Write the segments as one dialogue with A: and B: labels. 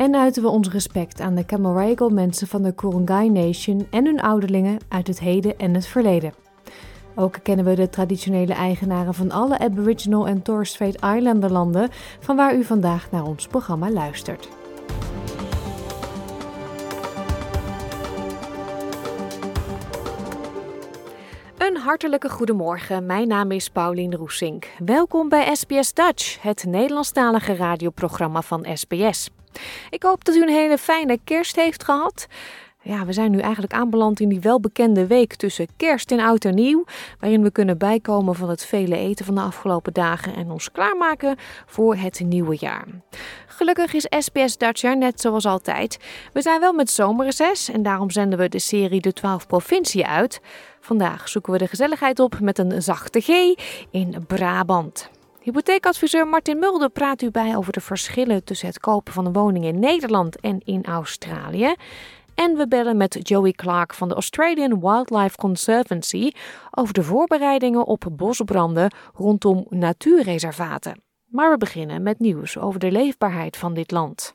A: en uiten we ons respect aan de Camaragal mensen van de Kurungay Nation en hun ouderlingen uit het heden en het verleden. Ook kennen we de traditionele eigenaren van alle Aboriginal en Torres Strait Islander landen van waar u vandaag naar ons programma luistert. Een hartelijke goedemorgen. Mijn naam is Paulien Roesink. Welkom bij SBS Dutch, het Nederlandstalige radioprogramma van SBS. Ik hoop dat u een hele fijne kerst heeft gehad. Ja, we zijn nu eigenlijk aanbeland in die welbekende week tussen kerst en oud en nieuw, waarin we kunnen bijkomen van het vele eten van de afgelopen dagen en ons klaarmaken voor het nieuwe jaar. Gelukkig is SBS Dutch er net zoals altijd. We zijn wel met zomerreces en daarom zenden we de serie De 12 Provinciën uit. Vandaag zoeken we de gezelligheid op met een zachte G in Brabant. Hypotheekadviseur Martin Mulder praat u bij over de verschillen tussen het kopen van een woning in Nederland en in Australië. En we bellen met Joey Clark van de Australian Wildlife Conservancy over de voorbereidingen op bosbranden rondom natuurreservaten. Maar we beginnen met nieuws over de leefbaarheid van dit land.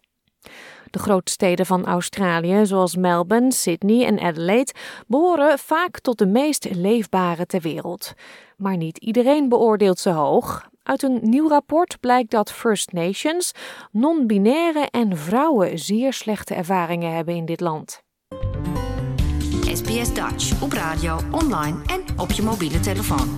A: De grote steden van Australië, zoals Melbourne, Sydney en Adelaide, behoren vaak tot de meest leefbare ter wereld. Maar niet iedereen beoordeelt ze hoog. Uit een nieuw rapport blijkt dat First Nations, non-binaire en vrouwen zeer slechte ervaringen hebben in dit land.
B: SBS Dutch op radio, online en op je mobiele telefoon.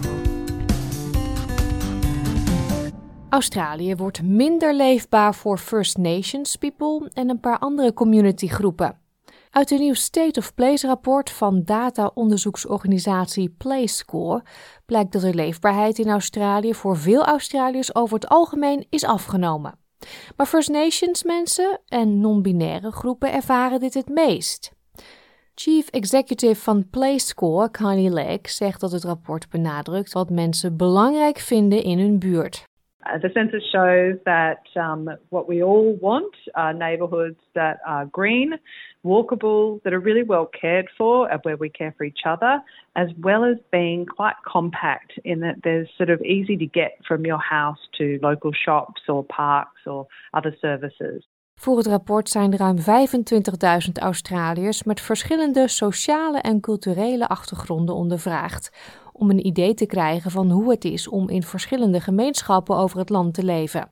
A: Australië wordt minder leefbaar voor First Nations people en een paar andere communitygroepen. Uit een nieuw State of Place rapport van data-onderzoeksorganisatie PlayScore blijkt dat de leefbaarheid in Australië voor veel Australiërs over het algemeen is afgenomen. Maar First Nations mensen en non-binaire groepen ervaren dit het meest. Chief Executive van PlayScore, Kylie Legg, zegt dat het rapport benadrukt wat mensen belangrijk vinden in hun buurt.
C: Uh, the census shows that um, what we all want are neighbourhoods that are green, walkable, that are really well cared for, uh, where we care for each other, as well as being quite compact in that there's sort of easy to get from your house to local shops or parks or other services.
A: Voor het rapport zijn er ruim 25.000 Australiërs met verschillende sociale en culturele achtergronden ondervraagd om een idee te krijgen van hoe het is om in verschillende gemeenschappen over het land te leven.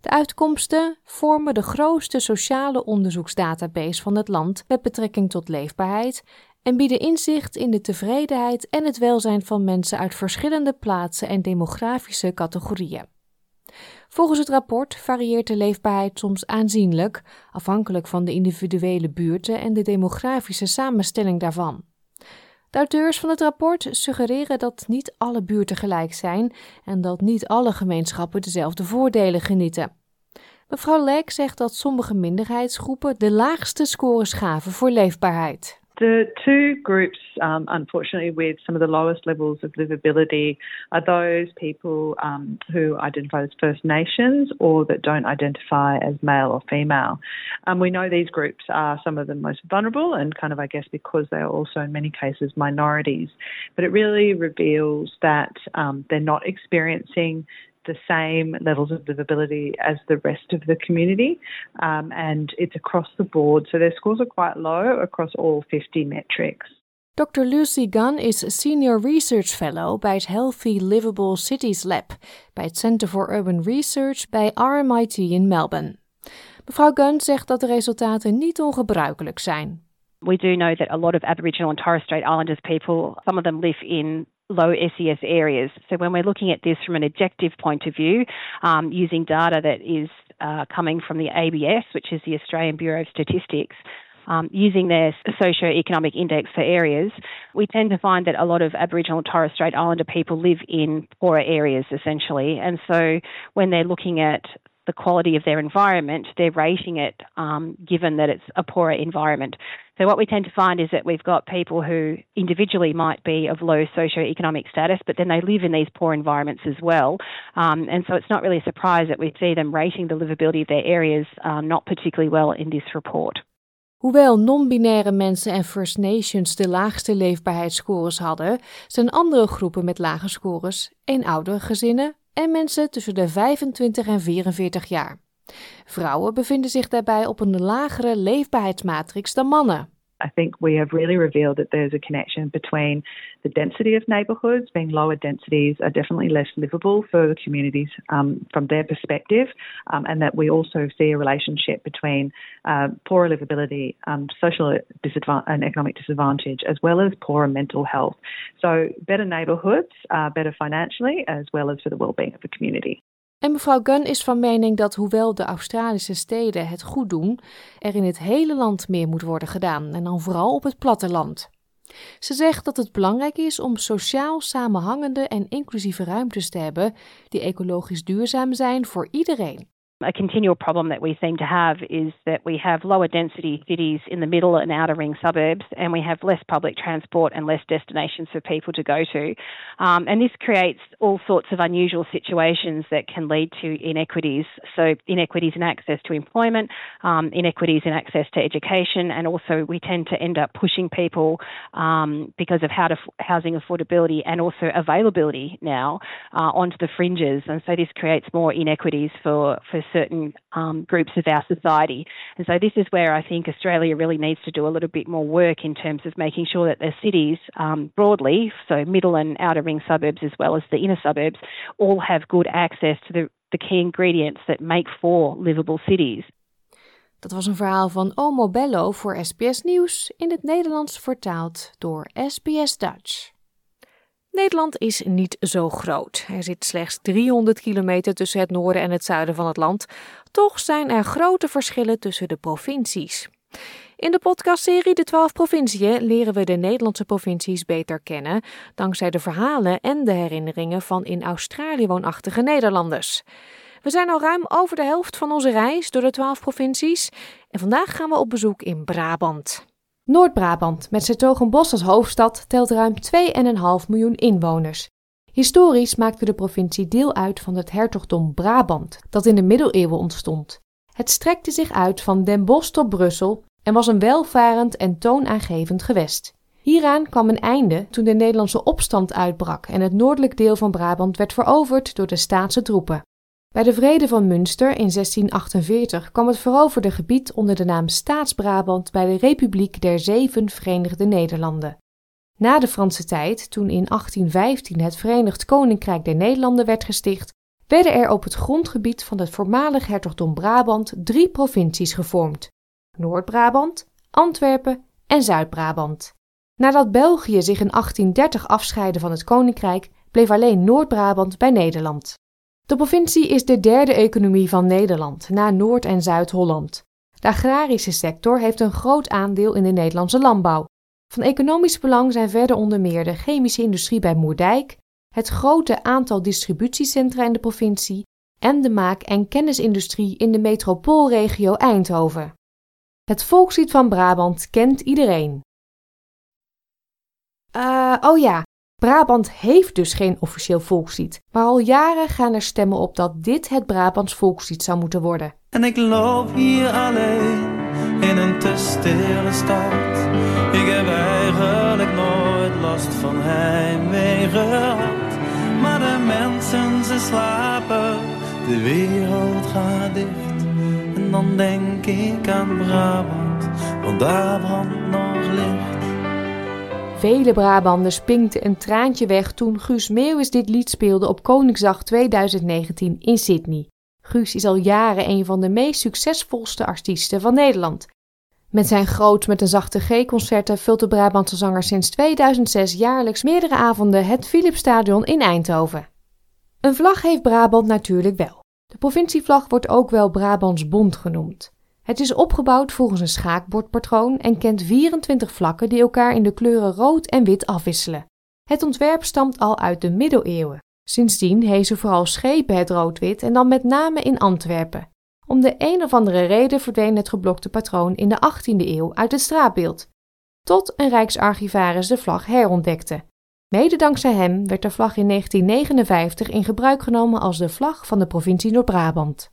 A: De uitkomsten vormen de grootste sociale onderzoeksdatabase van het land met betrekking tot leefbaarheid en bieden inzicht in de tevredenheid en het welzijn van mensen uit verschillende plaatsen en demografische categorieën. Volgens het rapport varieert de leefbaarheid soms aanzienlijk, afhankelijk van de individuele buurten en de demografische samenstelling daarvan. De auteurs van het rapport suggereren dat niet alle buurten gelijk zijn en dat niet alle gemeenschappen dezelfde voordelen genieten. Mevrouw Leek zegt dat sommige minderheidsgroepen de laagste scores gaven voor leefbaarheid.
C: The two groups, um, unfortunately, with some of the lowest levels of livability are those people um, who identify as First Nations or that don't identify as male or female. Um, we know these groups are some of the most vulnerable and kind of, I guess, because they are also in many cases minorities. But it really reveals that um, they're not experiencing the same levels of livability as the rest of the community, um, and it's across the board. So their scores are quite low across all 50 metrics.
A: Dr. Lucy Gunn is Senior Research Fellow bij het Healthy Livable Cities Lab bij het Center for Urban Research bij RMIT in Melbourne. Mevrouw Gunn zegt dat de resultaten niet ongebruikelijk zijn.
D: We do know that a lot of Aboriginal and Torres Strait Islanders people, some of them live in low SES areas. So when we're looking at this from an objective point of view, um, using data that is uh, coming from the ABS, which is the Australian Bureau of Statistics, um, using their socio-economic index for areas, we tend to find that a lot of Aboriginal and Torres Strait Islander people live in poorer areas essentially. And so when they're looking at the quality of their environment, they're rating it um, given that it's a poorer environment. So, what we tend to find is that we've got people who individually might be of low socioeconomic status, but then they live in these poor environments as well. Um, and so, it's not really a surprise that we see them rating the livability of their areas uh, not particularly well in this report.
A: Hoewel non-binaire mensen en First Nations de laagste leefbaarheidsscores hadden, zijn andere groepen met lage scores eenouderige gezinnen en mensen tussen de 25 en 44 jaar. Vrouwen bevinden zich daarbij op een lagere leefbaarheidsmatrix dan mannen.
C: I think we have really revealed that there's a connection between the density of neighbourhoods, being lower densities are definitely less livable for the communities um, from their perspective, um, and that we also see a relationship between uh, poorer livability, um, social disadvantage, and economic disadvantage, as well as poorer mental health. So, better neighbourhoods are better financially as well as for the well-being of the community.
A: En mevrouw Gunn is van mening dat hoewel de Australische steden het goed doen, er in het hele land meer moet worden gedaan en dan vooral op het platteland. Ze zegt dat het belangrijk is om sociaal samenhangende en inclusieve ruimtes te hebben die ecologisch duurzaam zijn voor iedereen.
D: A continual problem that we seem to have is that we have lower density cities in the middle and outer ring suburbs, and we have less public transport and less destinations for people to go to. Um, and this creates all sorts of unusual situations that can lead to inequities. So, inequities in access to employment, um, inequities in access to education, and also we tend to end up pushing people um, because of how to, housing affordability and also availability now uh, onto the fringes. And so, this creates more inequities for, for certain um, groups of our society. And so this is where I think Australia really needs to do a little bit more work in terms of making sure that the cities um, broadly, so middle and outer ring suburbs as well as the inner suburbs, all have good access to the, the key ingredients that make for livable cities.
A: Dat was een verhaal van Omo Bello voor SBS Nieuws in het Nederlands vertaald door SBS Dutch. Nederland is niet zo groot. Er zit slechts 300 kilometer tussen het noorden en het zuiden van het land. Toch zijn er grote verschillen tussen de provincies. In de podcastserie De 12 Provinciën leren we de Nederlandse provincies beter kennen, dankzij de verhalen en de herinneringen van in Australië woonachtige Nederlanders. We zijn al ruim over de helft van onze reis door de 12 provincies en vandaag gaan we op bezoek in Brabant. Noord-Brabant, met Sertogenbosch als hoofdstad, telt ruim 2,5 miljoen inwoners. Historisch maakte de provincie deel uit van het hertogdom Brabant, dat in de middeleeuwen ontstond. Het strekte zich uit van Den Bosch tot Brussel en was een welvarend en toonaangevend gewest. Hieraan kwam een einde toen de Nederlandse opstand uitbrak en het noordelijk deel van Brabant werd veroverd door de staatse troepen. Bij de Vrede van Münster in 1648 kwam het veroverde gebied onder de naam Staats-Brabant bij de Republiek der Zeven Verenigde Nederlanden. Na de Franse tijd, toen in 1815 het Verenigd Koninkrijk der Nederlanden werd gesticht, werden er op het grondgebied van het voormalig hertogdom Brabant drie provincies gevormd: Noord-Brabant, Antwerpen en Zuid-Brabant. Nadat België zich in 1830 afscheidde van het koninkrijk, bleef alleen Noord-Brabant bij Nederland. De provincie is de derde economie van Nederland, na Noord- en Zuid-Holland. De agrarische sector heeft een groot aandeel in de Nederlandse landbouw. Van economisch belang zijn verder onder meer de chemische industrie bij Moerdijk, het grote aantal distributiecentra in de provincie en de maak- en kennisindustrie in de metropoolregio Eindhoven. Het volkslied van Brabant kent iedereen. Uh, oh ja, Brabant heeft dus geen officieel volkslied, maar al jaren gaan er stemmen op dat dit het Brabants volkslied zou moeten worden.
E: En ik loop hier alleen in een te stille stad. Ik heb eigenlijk nooit last van heimwee gehad. Maar de mensen ze slapen, de wereld gaat dicht. En dan denk ik aan Brabant, want daar brandt nog licht.
A: Vele Brabanders pinkten een traantje weg toen Guus Meeuwis dit lied speelde op Koningsdag 2019 in Sydney. Guus is al jaren een van de meest succesvolste artiesten van Nederland. Met zijn groot met een zachte G-concerten vult de Brabantse zanger sinds 2006 jaarlijks meerdere avonden het Philipsstadion in Eindhoven. Een vlag heeft Brabant natuurlijk wel. De provincievlag wordt ook wel Brabants Bond genoemd. Het is opgebouwd volgens een schaakbordpatroon en kent 24 vlakken die elkaar in de kleuren rood en wit afwisselen. Het ontwerp stamt al uit de middeleeuwen. Sindsdien hezen vooral schepen het rood-wit en dan met name in Antwerpen. Om de een of andere reden verdween het geblokte patroon in de 18e eeuw uit het straatbeeld, tot een rijksarchivaris de vlag herontdekte. Mede dankzij hem werd de vlag in 1959 in gebruik genomen als de vlag van de provincie Noord-Brabant.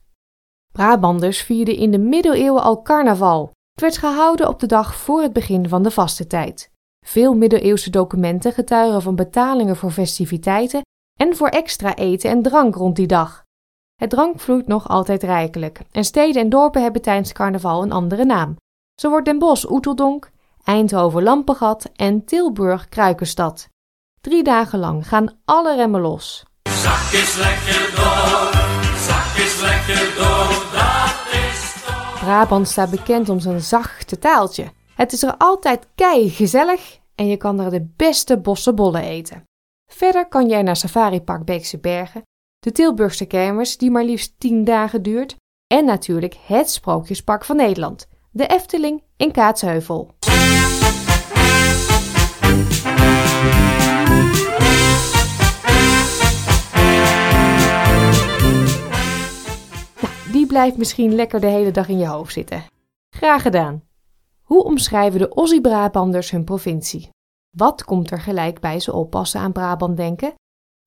A: Brabanders vierden in de middeleeuwen al carnaval. Het werd gehouden op de dag voor het begin van de vastentijd. Veel middeleeuwse documenten getuigen van betalingen voor festiviteiten en voor extra eten en drank rond die dag. Het drank vloeit nog altijd rijkelijk en steden en dorpen hebben tijdens carnaval een andere naam. Zo wordt Den Bosch Oeteldonk, Eindhoven Lampengat en Tilburg Kruikenstad. Drie dagen lang gaan alle remmen los.
E: Zak lekker door,
A: Brabant staat bekend om zijn zachte taaltje. Het is er altijd kei gezellig en je kan er de beste bossenbollen eten. Verder kan jij naar Safari Park Beekse Bergen, de Tilburgse kermis die maar liefst 10 dagen duurt en natuurlijk het Sprookjespark van Nederland, de Efteling in Kaatsheuvel. Blijft misschien lekker de hele dag in je hoofd zitten. Graag gedaan. Hoe omschrijven de Aussie-Brabanders hun provincie? Wat komt er gelijk bij ze oppassen aan Brabant denken?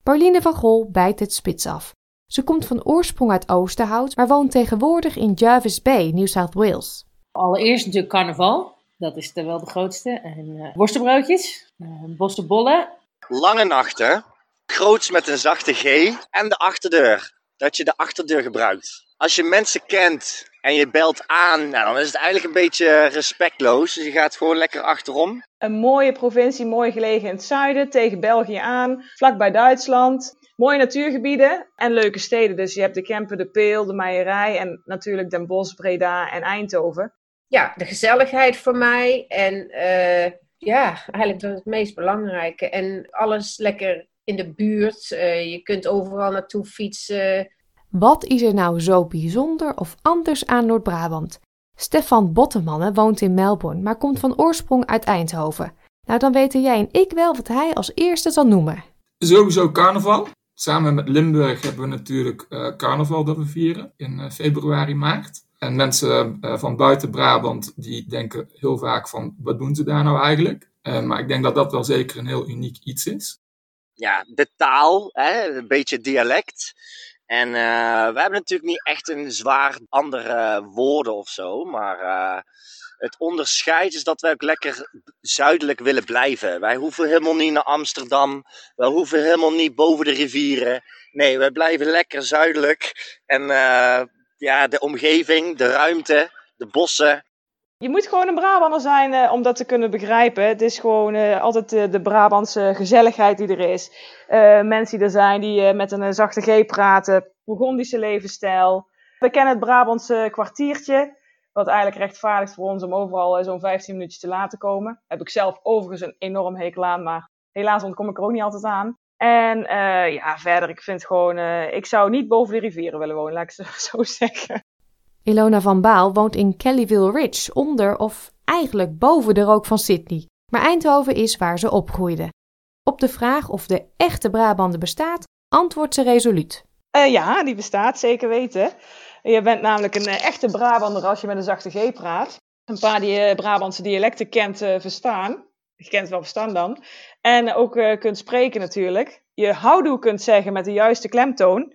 A: Pauline van Gol bijt het spits af. Ze komt van oorsprong uit Oosterhout, maar woont tegenwoordig in Jervis Bay, New South Wales.
F: Allereerst natuurlijk carnaval. Dat is er wel de grootste. En eh worstenbroodjes, uh, bossenbollen.
G: Lange nachten, groots met een zachte G en de achterdeur. Dat je de achterdeur gebruikt. Als je mensen kent en je belt aan, nou, dan is het eigenlijk een beetje respectloos. Dus je gaat gewoon lekker achterom.
H: Een mooie provincie, mooi gelegen in het zuiden, tegen België aan, vlakbij Duitsland. Mooie natuurgebieden en leuke steden. Dus je hebt de Kempen, de Peel, de Meierij en natuurlijk Den Bosch, Breda en Eindhoven.
I: ja, de gezelligheid voor mij. En eh, ja, eigenlijk dat is het meest belangrijke. En alles lekker in de buurt. Eh, je kunt overal naartoe fietsen.
A: Wat is er nou zo bijzonder of anders aan Noord-Brabant? Stefan Bottemanne woont in Melbourne, maar komt van oorsprong uit Eindhoven. Nou, dan weten jij en ik wel wat hij als eerste zal noemen.
J: Sowieso carnaval. Samen met Limburg hebben we natuurlijk eh, carnaval dat we vieren in eh, februari, maart. En mensen eh, van buiten Brabant die denken heel vaak van wat doen ze daar nou eigenlijk? Eh, maar ik denk dat dat wel zeker een heel uniek iets is.
G: Ja, de taal, hè, een beetje dialect. En eh, we hebben natuurlijk niet echt een zwaar andere woorden of zo. Maar eh, het onderscheid is dat wij ook lekker zuidelijk willen blijven. Wij hoeven helemaal niet naar Amsterdam. We hoeven helemaal niet boven de rivieren. Nee, wij blijven lekker zuidelijk. En eh, ja, de omgeving, de ruimte, de bossen.
H: Je moet gewoon een Brabander zijn eh, om dat te kunnen begrijpen. Het is gewoon eh, altijd de Brabantse gezelligheid die er is. Eh, mensen die er zijn die met een zachte G praten. Burgondische levensstijl. We kennen het Brabantse kwartiertje. Wat eigenlijk rechtvaardigt voor ons om overal zo'n 15 minuutjes te laten komen. Heb ik zelf overigens een enorm hekel aan, maar helaas ontkom ik er ook niet altijd aan. En ja, verder, ik vind gewoon, ik zou niet boven de rivieren willen wonen, laat ik het zo zeggen.
A: Ilona van Baal woont in Kellyville Ridge, onder of eigenlijk boven de rook van Sydney. Maar Eindhoven is waar ze opgroeide. Op de vraag of de echte Brabander bestaat, antwoordt ze resoluut.
H: Eh, ja, die bestaat, zeker weten. Je bent namelijk een eh, echte Brabander als je met een zachte G praat. Een paar die eh, Brabantse dialecten kent verstaan. Je kent wel verstaan dan. En ook kunt spreken natuurlijk. Je houdoe kunt zeggen met de juiste klemtoon.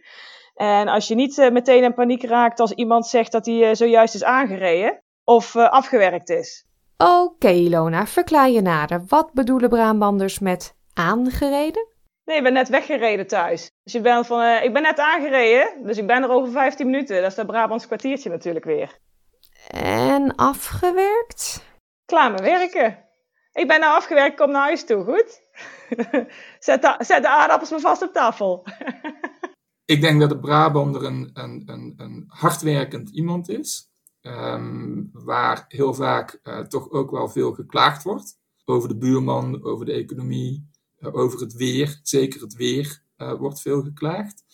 H: En als je niet eh, meteen in paniek raakt als iemand zegt dat hij eh, zojuist is aangereden of eh, afgewerkt is.
A: Oké, Ilona, verklaar je nader. Wat bedoelen Brabanders met aangereden?
H: Nee, ik ben net weggereden thuis. Dus je bent van, ik ben net aangereden, dus ik ben er over 15 minuten. Dat is dat Brabants kwartiertje natuurlijk weer.
A: En afgewerkt?
H: Klaar met werken. Ik ben nou afgewerkt, kom naar huis toe, goed? zet, de, zet de aardappels maar vast op tafel.
J: Ik denk dat de Brabander een, een, een, een hardwerkend iemand is. ehm, waar heel vaak eh, toch ook wel veel geklaagd wordt. Over de buurman, over de economie, eh, over het weer. Zeker het weer eh, wordt veel geklaagd.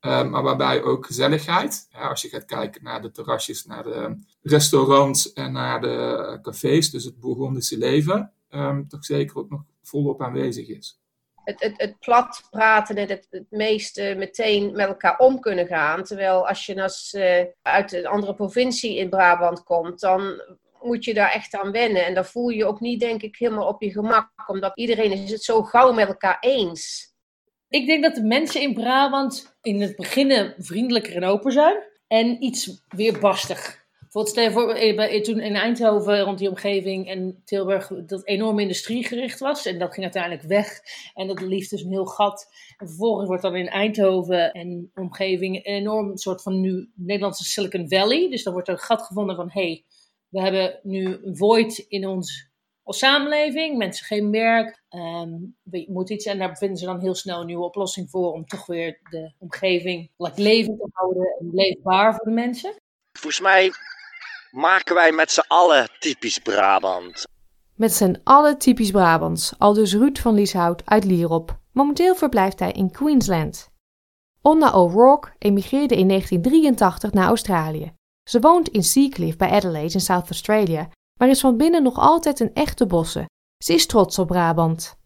J: Eh, maar waarbij ook gezelligheid. Ja, als je gaat kijken naar de terrasjes, naar de restaurants en naar de cafés. Dus het Bourgondische leven. ehm, toch zeker ook nog volop aanwezig is.
I: Het, het, het plat praten en het, meeste meteen met elkaar om kunnen gaan. Terwijl als je als, uh, uit een andere provincie in Brabant komt, dan moet je daar echt aan wennen. En dan voel je je ook niet, denk ik, helemaal op je gemak. Omdat iedereen is het zo gauw met elkaar eens.
F: Ik denk dat de mensen in Brabant in het begin vriendelijker en open zijn. En iets weerbarstig. Bijvoorbeeld, voor, eh, toen in Eindhoven rond die omgeving en Tilburg dat enorm industriegericht was. En dat ging uiteindelijk weg. En dat liefde dus een heel gat. En vervolgens wordt dan in Eindhoven en omgeving een enorm soort van nu Nederlandse Silicon Valley. Dus dan wordt er een gat gevonden van, hé, hey, we hebben nu een void in ons samenleving. Mensen geen werk. Um, we moeten iets. En daar vinden ze dan heel snel een nieuwe oplossing voor. Om toch weer de omgeving levend te houden en leefbaar voor de mensen.
G: Volgens mij maken wij met z'n allen typisch Brabant.
A: Met z'n allen typisch Brabants, aldus Ruud van Lieshout uit Lierop. Momenteel verblijft hij in Queensland. Onna O'Rourke emigreerde in 1983 naar Australië. Ze woont in Seacliff bij Adelaide in South Australia, maar is van binnen nog altijd een echte bosse. Ze is trots op Brabant.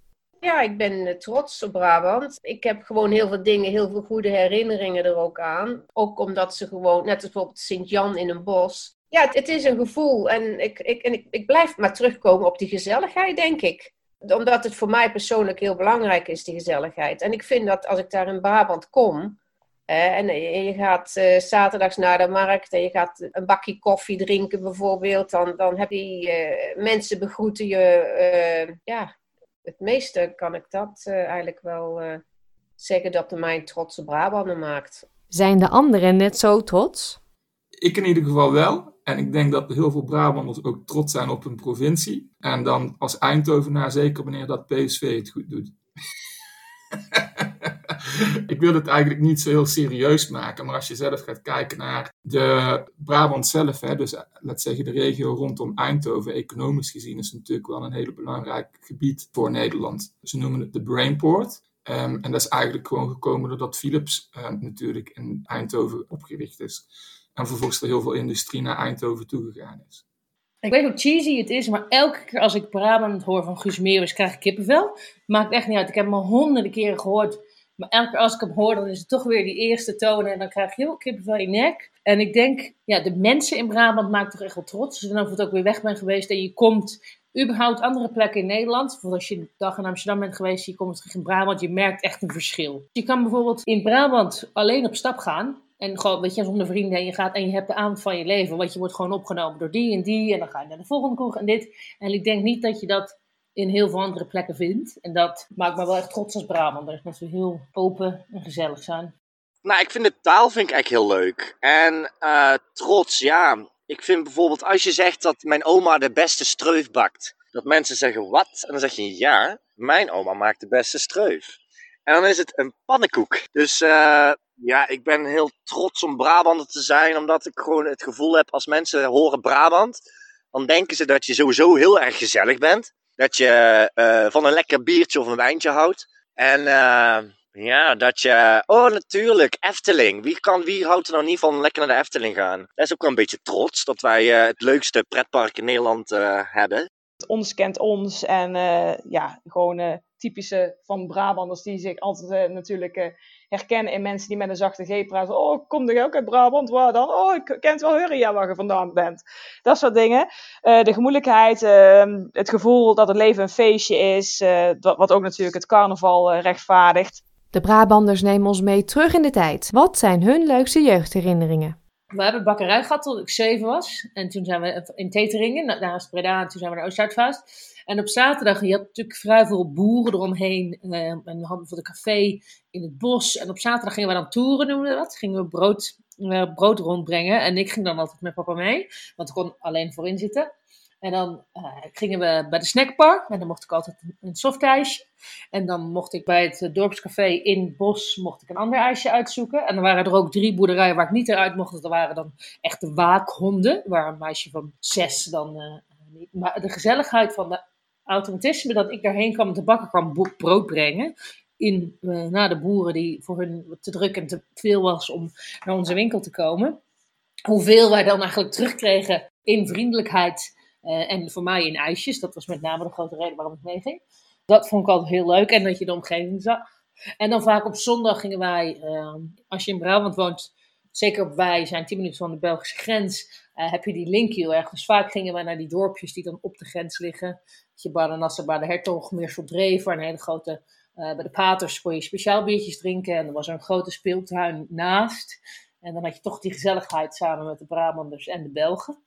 I: Ja, ik ben eh, trots op Brabant. Ik heb gewoon heel veel dingen, heel veel goede herinneringen er ook aan. Ook omdat ze gewoon, net als bijvoorbeeld Sint-Jan in een bos, ja, het, is een gevoel. En, ik, ik, en ik, ik blijf maar terugkomen op die gezelligheid, denk ik. Omdat het voor mij persoonlijk heel belangrijk is, die gezelligheid. En ik vind dat als ik daar in Brabant kom. en je gaat uh, zaterdags naar de markt en je gaat een bakje koffie drinken bijvoorbeeld. Dan, dan heb je uh, mensen begroeten je. Uh, ja, het meeste kan ik dat eigenlijk wel zeggen dat de mij trotse Brabander maakt.
A: Zijn de anderen net zo trots?
J: Ik in ieder geval wel. En ik denk dat heel veel Brabanders ook trots zijn op hun provincie. En dan als Eindhovenaar zeker wanneer dat PSV het goed doet. ik wil het eigenlijk niet zo heel serieus maken, maar als je zelf gaat kijken naar de Brabant zelf, hè, dus laat zeggen de regio rondom Eindhoven, economisch gezien is het natuurlijk wel een hele belangrijk gebied voor Nederland. Ze noemen het de Brainport. Um, en dat is eigenlijk gewoon gekomen doordat Philips uh, natuurlijk in Eindhoven opgericht is. En vervolgens er heel veel industrie naar Eindhoven toegegaan is.
F: Ik weet hoe cheesy het is, maar elke keer als ik Brabant hoor van Guus Meeuwis, krijg ik kippenvel. Maakt echt niet uit. Ik heb hem al honderden keren gehoord. Maar elke keer als ik hem hoor, dan is het toch weer die eerste tonen. En dan krijg je heel kippenvel in je nek. En ik denk, ja, de mensen in Brabant maken toch echt wel trots. Dus dan of het ook weer weg bent geweest en je komt überhaupt andere plekken in Nederland. Bijvoorbeeld als je een dag in Amsterdam bent geweest, je komt terug in Brabant, je merkt echt een verschil. Je kan bijvoorbeeld in Brabant alleen op stap gaan. En gewoon, weet je, zonder vrienden en je gaat en je hebt de avond van je leven. Want je wordt gewoon opgenomen door die en die. En dan ga je naar de volgende kroeg en dit. En ik denk niet dat je dat in heel veel andere plekken vindt. En dat maakt me wel echt trots als Brabander. Dat we heel open en gezellig zijn.
G: Nou, ik vind de taal vind ik eigenlijk heel leuk. En uh, trots, ja. Ik vind bijvoorbeeld als je zegt dat mijn oma de beste streuf bakt. Dat mensen zeggen, wat? En dan zeg je, ja, mijn oma maakt de beste streuf. En dan is het een pannenkoek. Dus uh, ja, ik ben heel trots om Brabander te zijn, omdat ik gewoon het gevoel heb als mensen horen Brabant, dan denken ze dat je sowieso heel erg gezellig bent. Dat je uh, van een lekker biertje of een wijntje houdt. En uh, ja, dat je. Oh, natuurlijk, Efteling. Wie, kan, wie houdt er nou niet van lekker naar de Efteling gaan? Dat is ook wel een beetje trots dat wij uh, het leukste pretpark in Nederland hebben.
H: Ons kent ons en ja, gewoon typische van Brabanders die zich altijd natuurlijk herkennen in mensen die met een zachte G praten. Oh, kom je ook uit Brabant? Waar dan? Oh, ik ken het wel ja, waar je vandaan bent. Dat soort dingen. Uh, de gemoedelijkheid, uh, het gevoel dat het leven een feestje is, uh, wat ook natuurlijk het carnaval eh, rechtvaardigt.
A: De Brabanders nemen ons mee terug in de tijd. Wat zijn hun leukste jeugdherinneringen?
F: We hebben bakkerij gehad tot ik zeven was. En toen zijn we in Teteringen, naast Breda, en toen zijn we naar Oost-Zuidvaast. En op zaterdag, je had natuurlijk vrij veel boeren eromheen. Uh, en we hadden voor de café in het bos. En op zaterdag gingen we dan toeren, noemen we dat. Gingen we brood, uh, brood rondbrengen. En ik ging dan altijd met papa mee, want ik kon alleen voorin zitten. En dan uh, gingen we bij de snackbar. En dan mocht ik altijd een softijsje. En dan mocht ik bij het dorpscafé in het bos mocht ik een ander ijsje uitzoeken. En dan waren er ook drie boerderijen waar ik niet eruit mocht. Dat waren dan echte waakhonden. Waar een meisje van zes dan uh, niet. Maar de gezelligheid van de automatisme dat ik daarheen kwam te bakken kwam brood brengen. In, uh, naar de boeren die voor hun te druk en te veel was om naar onze winkel te komen. Hoeveel wij dan eigenlijk terugkregen in vriendelijkheid uh, en voor mij in ijsjes. Dat was met name de grote reden waarom ik meeging. Dat vond ik altijd heel leuk. En dat je de omgeving zag. En dan vaak op zondag gingen wij, ehm, als je in Brabant woont, zeker wij zijn 10 minuten van de Belgische grens, uh, heb je die link heel erg. Dus vaak gingen wij naar die dorpjes die dan op de grens liggen. Je Badenasser, bij de Hertog, Meerseldreef, een hele grote, uh, bij de Paters kon je speciaal biertjes drinken. En er was er een grote speeltuin naast. En dan had je toch die gezelligheid samen met de Brabanders en de Belgen.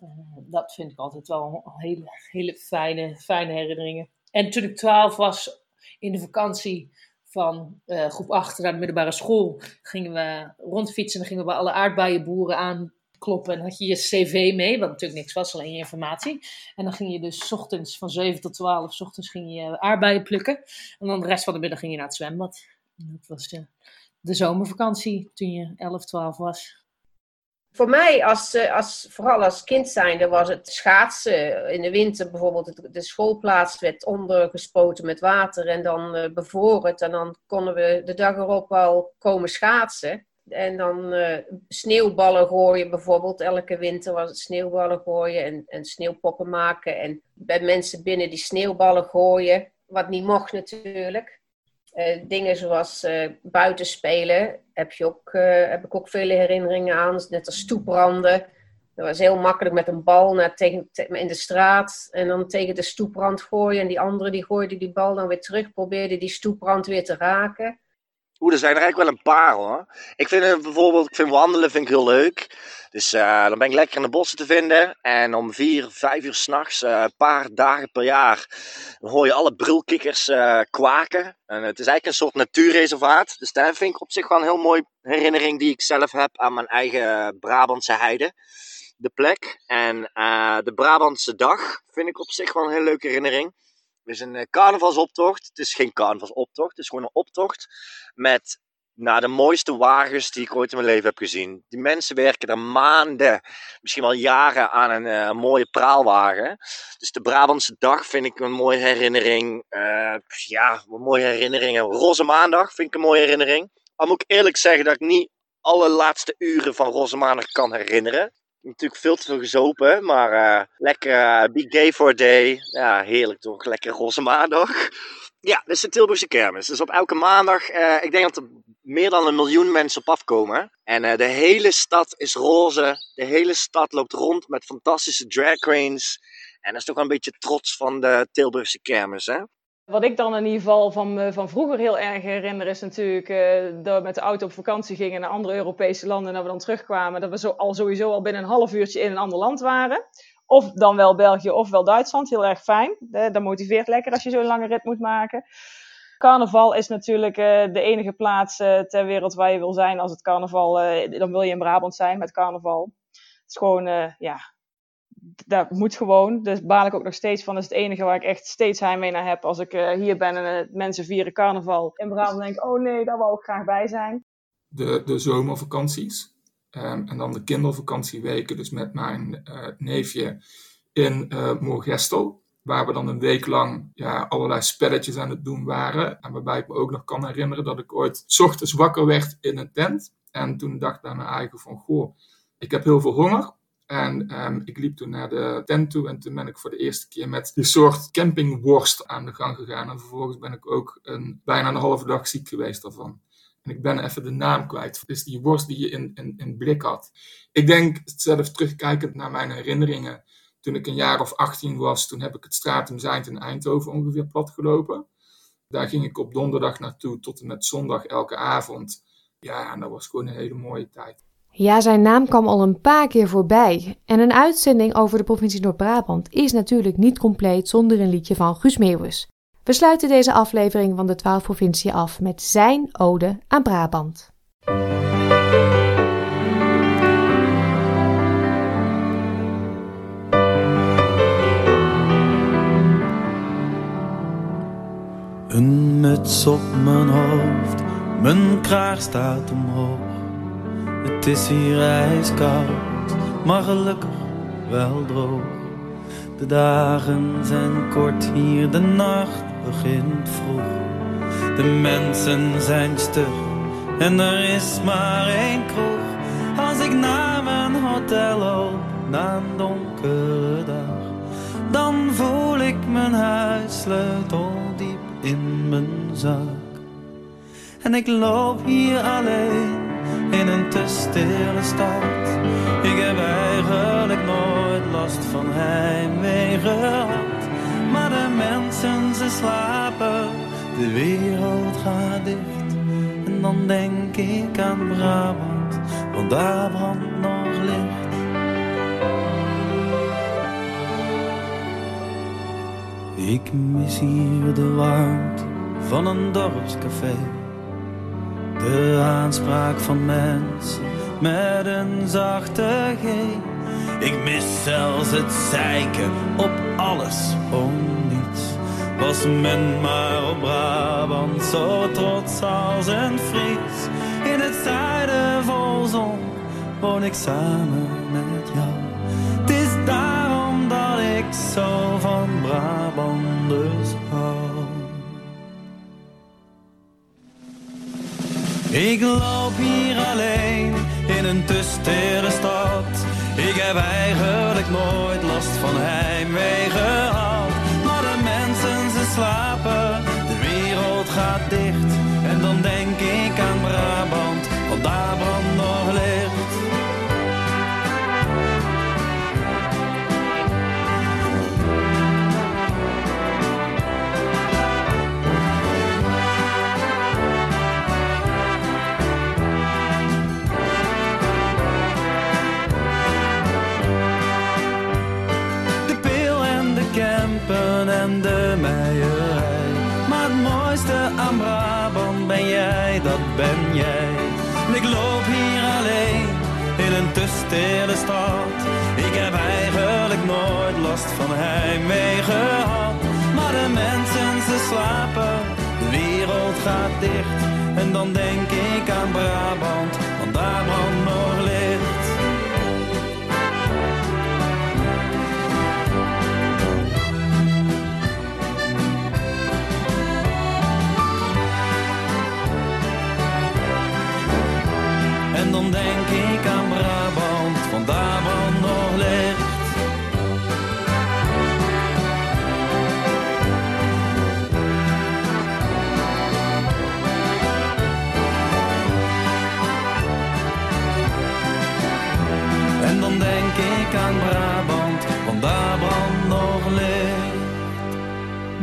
F: Uh, dat vind ik altijd wel hele, hele fijne, fijne herinneringen. En toen ik 12 was, in de vakantie, van uh, groep 8 naar de middelbare school gingen we rondfietsen. En gingen we bij alle aardbeienboeren aankloppen. En had je je cv mee, wat natuurlijk niks was, alleen je informatie. En dan ging je dus ochtends van 7 tot 12, s ochtends ging je aardbeien plukken. En dan de rest van de middag ging je naar het zwembad. Dat was uh, de zomervakantie toen je 11, 12 was.
I: Voor mij, als, eh, als, vooral als kind zijnde, was het schaatsen. In de winter bijvoorbeeld, de schoolplaats werd ondergespoten met water en dan uh, bevroren het. En dan konden we de dag erop al komen schaatsen. En dan uh, sneeuwballen gooien bijvoorbeeld. Elke winter was het sneeuwballen gooien en, en sneeuwpoppen maken. En bij mensen binnen die sneeuwballen gooien. Wat niet mocht natuurlijk. Uh, dingen zoals uh, buitenspelen heb, je ook, uh, heb ik ook vele herinneringen aan. Net als stoepranden. Dat was heel makkelijk met een bal naar tegen, in de straat. En dan tegen de stoeprand gooien. En die andere die gooide die bal dan weer terug. Probeerde die stoeprand weer te raken.
G: Oeh, er zijn er eigenlijk wel een paar hoor. Ik vind bijvoorbeeld, ik vind wandelen vind ik heel leuk. Dus uh, dan ben ik lekker in de bossen te vinden. En om vier, vijf uur s'nachts, uh, een paar dagen per jaar, hoor je alle brulkikkers uh, kwaken. En het is eigenlijk een soort natuurreservaat. Dus daar vind ik op zich wel een heel mooie herinnering die ik zelf heb aan mijn eigen Brabantse heide. De plek. En de Brabantse dag vind ik op zich wel een hele leuke herinnering. Het is een carnavalsoptocht. Het is geen carnavalsoptocht, het is gewoon een optocht met nou, de mooiste wagens die ik ooit in mijn leven heb gezien. Die mensen werken er maanden, misschien wel jaren aan een uh, mooie praalwagen. Dus de Brabantse dag vind ik een mooie herinnering. Uh, ja, mooie herinneringen. Roze Maandag vind ik een mooie herinnering. Al moet ik eerlijk zeggen dat ik niet alle laatste uren van Roze Maandag kan herinneren. Natuurlijk veel te veel gezopen, maar uh, lekker be gay for a day. Ja, heerlijk toch? Lekker Roze Maandag. Ja, dit is de Tilburgse kermis. Dus op elke maandag, uh, ik denk dat er meer dan een miljoen mensen op afkomen. En de hele stad is roze. De hele stad loopt rond met fantastische drag queens. En dat is toch wel een beetje trots van de Tilburgse kermis, hè?
H: Wat ik dan in ieder geval van, van vroeger heel erg herinner is natuurlijk dat we met de auto op vakantie gingen naar andere Europese landen en we dan terugkwamen. Dat we zo, al sowieso al binnen een half uurtje in een ander land waren. Of dan wel België of wel Duitsland. Heel erg fijn. Dat motiveert lekker als je zo'n lange rit moet maken. Carnaval is natuurlijk uh, de enige plaats uh, ter wereld waar je wil zijn als het carnaval. Dan wil je in Brabant zijn met carnaval. Het is gewoon, ja, dat moet gewoon. Dus baal ik ook nog steeds van. Dat is het enige waar ik echt steeds heimwee naar heb. Als ik hier ben en mensen vieren carnaval in Brabant, denk ik, oh nee, daar wou ik graag bij zijn.
J: De, de zomervakanties. Um, en dan de kindervakantieweken, dus met mijn uh, neefje in uh, Moorgestel. Waar we dan een week lang ja, allerlei spelletjes aan het doen waren. En waarbij ik me ook nog kan herinneren dat ik ooit s ochtends wakker werd in een tent. En toen dacht ik bij mijn eigen van, goh, ik heb heel veel honger. En um, ik liep toen naar de tent toe en toen ben ik voor de eerste keer met die soort campingworst aan de gang gegaan. En vervolgens ben ik ook een, bijna een halve dag ziek geweest daarvan. En ik ben even de naam kwijt. Het is die worst die je in, in, in blik had. Ik denk, zelf terugkijkend naar mijn herinneringen. Toen ik een jaar of 18 was, toen heb ik het Stratum Zijnd in Eindhoven ongeveer plat gelopen. Daar ging ik op donderdag naartoe tot en met zondag elke avond. Ja, en dat was gewoon een hele mooie tijd.
A: Ja, zijn naam kwam al een paar keer voorbij. En een uitzending over de provincie Noord-Brabant is natuurlijk niet compleet zonder een liedje van Guus Meeuwis. We sluiten deze aflevering van de 12 provincie af met zijn ode aan Brabant.
E: Een muts op mijn hoofd, mijn kraag staat omhoog. Het is hier ijskoud, maar gelukkig wel droog. De dagen zijn kort hier, de nacht begint vroeg. De mensen zijn stug en er is maar één kroeg. Als ik naar mijn hotel loop na een donkere dag, dan voel ik mijn huissleutel diep in mijn zak. En ik loop hier alleen in een te stille stad. Ik heb eigenlijk nooit last van heimwee gehad. Maar de mensen ze slapen, de wereld gaat dicht. En dan denk ik aan Brabant, want daar brandt nog licht. Ik mis hier de warmte van een dorpscafé. De aanspraak van mensen met een zachte G. Ik mis zelfs het zeiken op alles om niets. Was men maar op Brabant zo trots als een Fries. In het zuiden vol zon woon ik samen met jou. Het is daarom dat ik zo van Brabanders hou. Ik loop hier alleen in een te stad. Ik heb eigenlijk nooit last van heimwee gehad. Maar de mensen ze slapen, de wereld gaat dicht. Stille stad. Ik heb eigenlijk nooit last van heimwee gehad. Maar de mensen ze slapen, de wereld gaat dicht. En dan denk ik aan Brabant, want daar brandt nog licht. En dan denk ik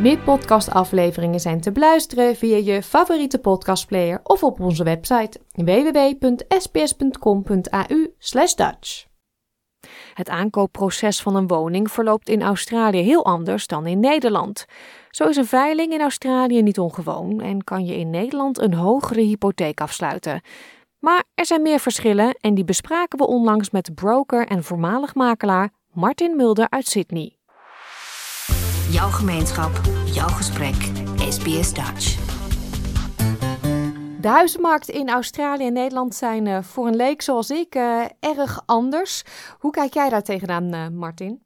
A: Meer podcastafleveringen zijn te beluisteren via je favoriete podcastplayer of op onze website www.sbs.com.au Dutch. Het aankoopproces van een woning verloopt in Australië heel anders dan in Nederland. Zo is een veiling in Australië niet ongewoon en kan je in Nederland een hogere hypotheek afsluiten. Maar er zijn meer verschillen en die bespraken we onlangs met broker en voormalig makelaar Martin Mulder uit Sydney.
B: Jouw gemeenschap, jouw gesprek. SBS Dutch.
A: De huizenmarkt in Australië en Nederland zijn eh, voor een leek zoals ik eh, erg anders. Hoe kijk jij daar tegenaan, eh, Martin?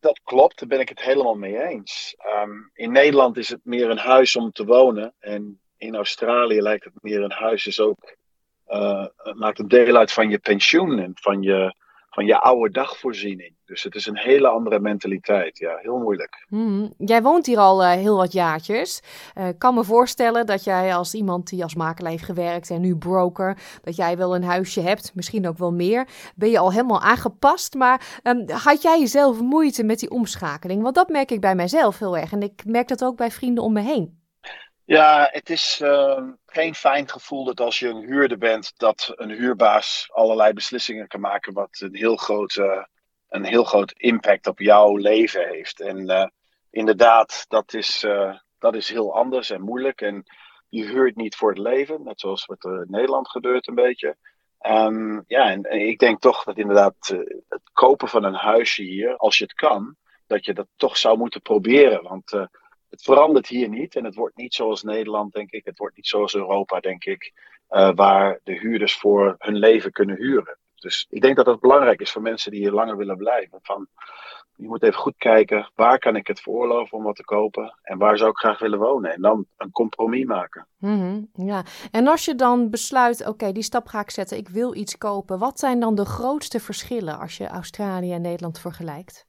K: Dat klopt, daar ben ik het helemaal mee eens. Ehm, in Nederland is het meer een huis om te wonen. En in Australië lijkt het meer een huis is ook. eh, het maakt een deel uit van je pensioen en van je, van je oude dagvoorziening. Dus het is een hele andere mentaliteit. Ja, heel moeilijk.
A: Hmm, Jij woont hier al eh, heel wat jaartjes. Eh, Ik kan me voorstellen dat jij als iemand die als makelaar heeft gewerkt en nu broker, dat jij wel een huisje hebt, misschien ook wel meer. Ben je al helemaal aangepast, maar ehm, had jij jezelf moeite met die omschakeling? Want dat merk ik bij mijzelf heel erg en ik merk dat ook bij vrienden om me heen.
K: Ja, het is eh, geen fijn gevoel dat als je een huurder bent, dat een huurbaas allerlei beslissingen kan maken wat een heel groot, eh, een heel groot impact op jouw leven heeft. En eh, inderdaad, dat is, eh, dat is heel anders en moeilijk. En je huurt niet voor het leven, net zoals wat er in Nederland gebeurt een beetje. Ehm, ja, en, en ik denk toch dat inderdaad het kopen van een huisje hier, als je het kan, dat je dat toch zou moeten proberen. Want het verandert hier niet en het wordt niet zoals Nederland, denk ik. Het wordt niet zoals Europa, denk ik, eh, waar de huurders voor hun leven kunnen huren. Dus ik denk dat dat belangrijk is voor mensen die hier langer willen blijven. Van, je moet even goed kijken, waar kan ik het veroorloven om wat te kopen en waar zou ik graag willen wonen? En dan een compromis maken.
A: Mhm, ja, en als je dan besluit, oké, die stap ga ik zetten, ik wil iets kopen. Wat zijn dan de grootste verschillen als je Australië en Nederland vergelijkt?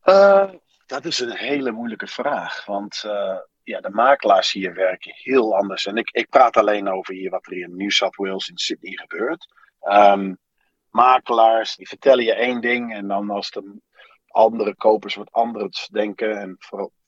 K: Eh, Dat is een hele moeilijke vraag. Want uh, ja, de makelaars hier werken heel anders. En ik, ik praat alleen over hier wat er in New South Wales in Sydney gebeurt. Um, makelaars die vertellen je één ding en dan als de andere kopers wat anders denken. En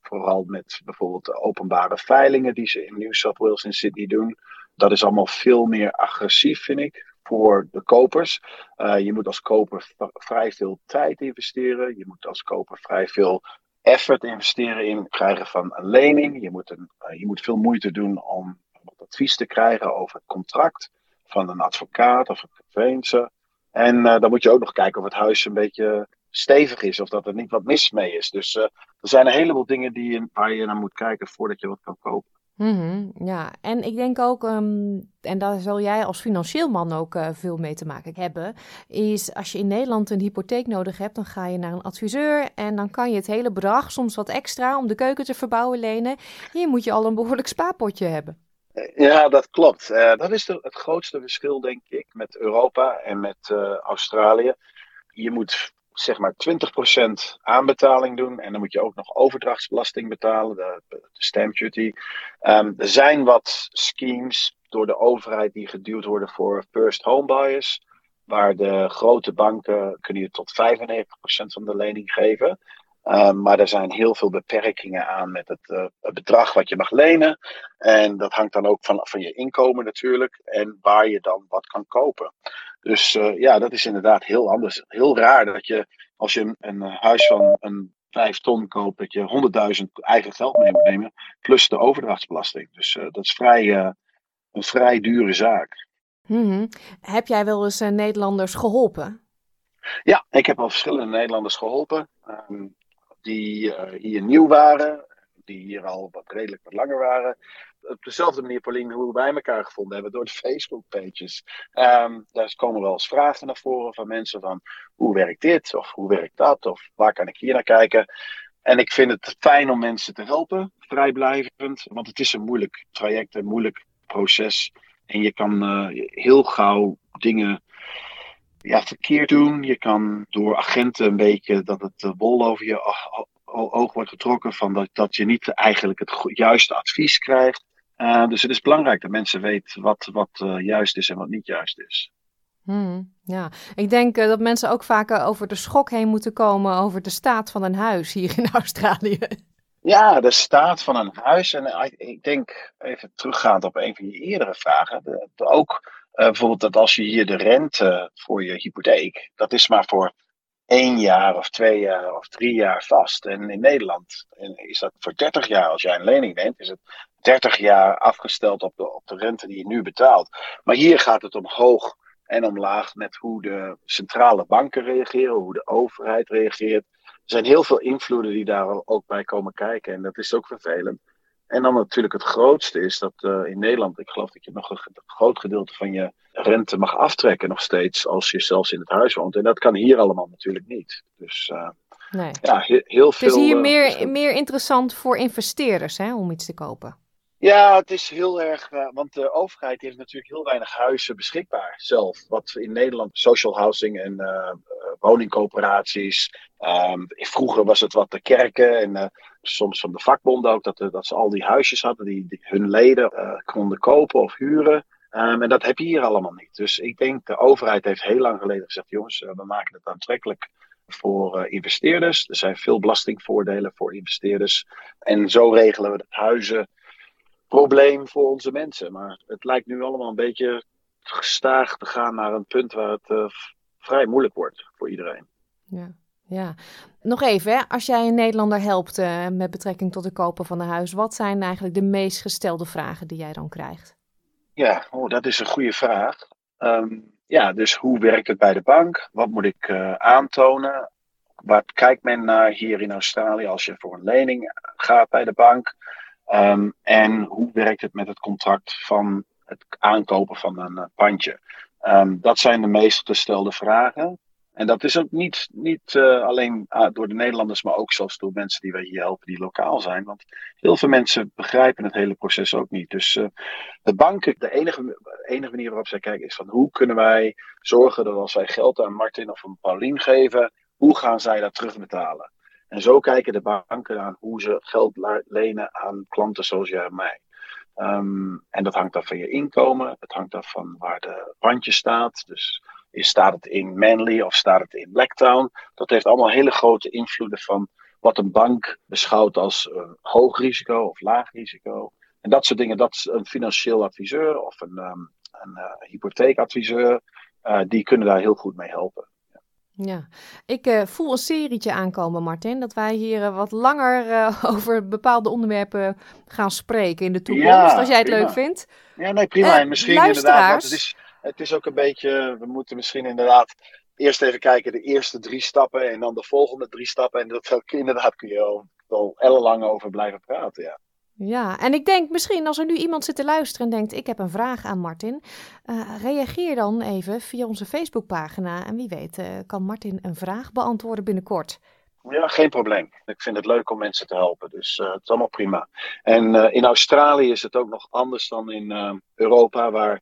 K: vooral, met bijvoorbeeld de openbare veilingen die ze in New South Wales in Sydney doen. Dat is allemaal veel meer agressief, vind ik, voor de kopers. Uh, je moet als koper vrij veel tijd investeren. Je moet als koper vrij veel effort investeren in het krijgen van een lening. Je moet, een, uh, je moet veel moeite doen om advies te krijgen over het contract van een advocaat of een conveyancer. En uh, dan moet je ook nog kijken of het huis een beetje stevig is of dat er niet wat mis mee is. Dus uh, er zijn een heleboel dingen die waar je naar moet kijken voordat je wat kan kopen.
A: -hmm, ja, en ik denk ook, um, en daar zal jij als financieel man ook uh, veel mee te maken hebben, is als je in Nederland een hypotheek nodig hebt, dan ga je naar een adviseur en dan kan je het hele bedrag, soms wat extra, om de keuken te verbouwen lenen. Hier moet je al een behoorlijk spaarpotje hebben.
K: Ja, dat klopt. Uh, dat is de, het grootste verschil, denk ik, met Europa en met Australië. Je moet zeg maar 20% aanbetaling doen. En dan moet je ook nog overdrachtsbelasting betalen, de, stamp duty. Um, er zijn wat schemes door de overheid die geduwd worden voor first home buyers. Waar de grote banken kunnen je tot 95% van de lening geven. Um, maar er zijn heel veel beperkingen aan met het, uh, het, bedrag wat je mag lenen. En dat hangt dan ook van, van je inkomen natuurlijk. En waar je dan wat kan kopen. Dus uh, ja, dat is inderdaad heel anders. Heel raar dat je als je een, een huis van een 5 ton koopt, dat je 100.000 eigen geld mee moet nemen. Plus de overdrachtsbelasting. Dus uh, dat is vrij, een vrij dure zaak.
A: Mm -hmm. Heb jij wel eens Nederlanders geholpen?
K: Ja, ik heb al verschillende Nederlanders geholpen. Um, die uh, hier nieuw waren, die hier al wat redelijk wat langer waren. Op dezelfde manier, Pauline, hoe wij elkaar gevonden hebben door de Facebook-pages. Daar komen wel eens vragen naar voren van mensen van hoe werkt dit of hoe werkt dat of waar kan ik hier naar kijken. En ik vind het fijn om mensen te helpen, vrijblijvend, want het is een moeilijk traject, een moeilijk proces. En je kan uh, heel gauw dingen ja, verkeerd doen. Je kan door agenten een beetje dat het de wol over je oog wordt getrokken. Van dat, dat je niet eigenlijk het juiste advies krijgt. Uh, dus het is belangrijk dat mensen weten wat, wat uh, juist is en wat niet juist is.
A: Hmm, ja, ik denk uh, dat mensen ook vaak over de schok heen moeten komen over de staat van een huis hier in Australië.
K: Ja, de staat van een huis. En ik denk, even teruggaand op een van je eerdere vragen, de, de ook uh, bijvoorbeeld dat als je hier de rente voor je hypotheek, dat is maar voor één jaar of twee jaar of drie jaar vast. En in Nederland is dat voor 30 jaar. Als jij een lening neemt, is het 30 jaar afgesteld op de, op de rente die je nu betaalt. Maar hier gaat het omhoog en omlaag met hoe de centrale banken reageren, hoe de overheid reageert. Er zijn heel veel invloeden die daar ook bij komen kijken. En dat is ook vervelend. En dan natuurlijk het grootste is dat uh, in Nederland, ik geloof dat je nog een groot gedeelte van je rente mag aftrekken nog steeds als je zelfs in het huis woont. En dat kan hier allemaal natuurlijk niet. Dus uh, nee. ja, he heel veel.
A: Het is hier uh, meer, meer interessant voor investeerders hè, om iets te kopen.
K: Ja, het is heel erg, want de overheid heeft natuurlijk heel weinig huizen beschikbaar zelf. Wat in Nederland social housing en woningcoöperaties. Um, vroeger was het wat de kerken en soms van de vakbonden ook, dat, dat ze al die huisjes hadden die, hun leden konden kopen of huren. Um, en dat heb je hier allemaal niet. Dus ik denk de overheid heeft heel lang geleden gezegd: jongens, we maken het aantrekkelijk voor investeerders. Er zijn veel belastingvoordelen voor investeerders. En zo regelen we het huizenprobleem voor onze mensen. Maar het lijkt nu allemaal een beetje gestaag te gaan naar een punt waar het vrij moeilijk wordt voor iedereen.
A: Ja. Ja, nog even, hè? als jij een Nederlander helpt uh, met betrekking tot het kopen van een huis, wat zijn eigenlijk de meest gestelde vragen die jij dan krijgt?
K: Ja, oh, dat is een goede vraag. Um, ja, dus hoe werkt het bij de bank? Wat moet ik uh, aantonen? Wat kijkt men naar hier in Australië als je voor een lening gaat bij de bank? Um, en hoe werkt het met het contract van het aankopen van een uh, pandje? Um, dat zijn de meest gestelde vragen. En dat is ook niet, niet uh, alleen uh, door de Nederlanders, maar ook zelfs door mensen die wij hier helpen die lokaal zijn. Want heel veel mensen begrijpen het hele proces ook niet. Dus uh, de banken, de enige, enige manier waarop zij kijken is van hoe kunnen wij zorgen dat als wij geld aan Martin of aan Paulien geven, hoe gaan zij dat terugbetalen? En zo kijken de banken aan hoe ze geld lenen aan klanten zoals jij en mij. Ehm, en dat hangt af van je inkomen, het hangt af van waar de bandje staat. Dus staat het in Manly of staat het in Blacktown? Dat heeft allemaal hele grote invloeden van wat een bank beschouwt als hoog risico of laag risico. En dat soort dingen, dat een financieel adviseur of een, um, een uh, hypotheekadviseur, uh, die kunnen daar heel goed mee helpen.
A: Ja, ik uh, voel een serietje aankomen, Martin. Dat wij hier uh, wat langer uh, over bepaalde onderwerpen gaan spreken in de toekomst. Ja, als jij het
K: prima.
A: leuk vindt.
K: Ja, nee, prima. en misschien inderdaad, want het is, het is ook een beetje, we moeten misschien inderdaad eerst even kijken de eerste drie stappen en dan de volgende drie stappen. En dat inderdaad kun je al, al ellenlang over blijven praten, ja.
A: Ja, en ik denk misschien als er nu iemand zit te luisteren en denkt: Ik heb een vraag aan Martin. Uh, reageer dan even via onze Facebookpagina. En wie weet, uh, kan Martin een vraag beantwoorden binnenkort.
K: Ja, geen probleem. Ik vind het leuk om mensen te helpen. Dus uh, het is allemaal prima. En in Australië is het ook nog anders dan in Europa, waar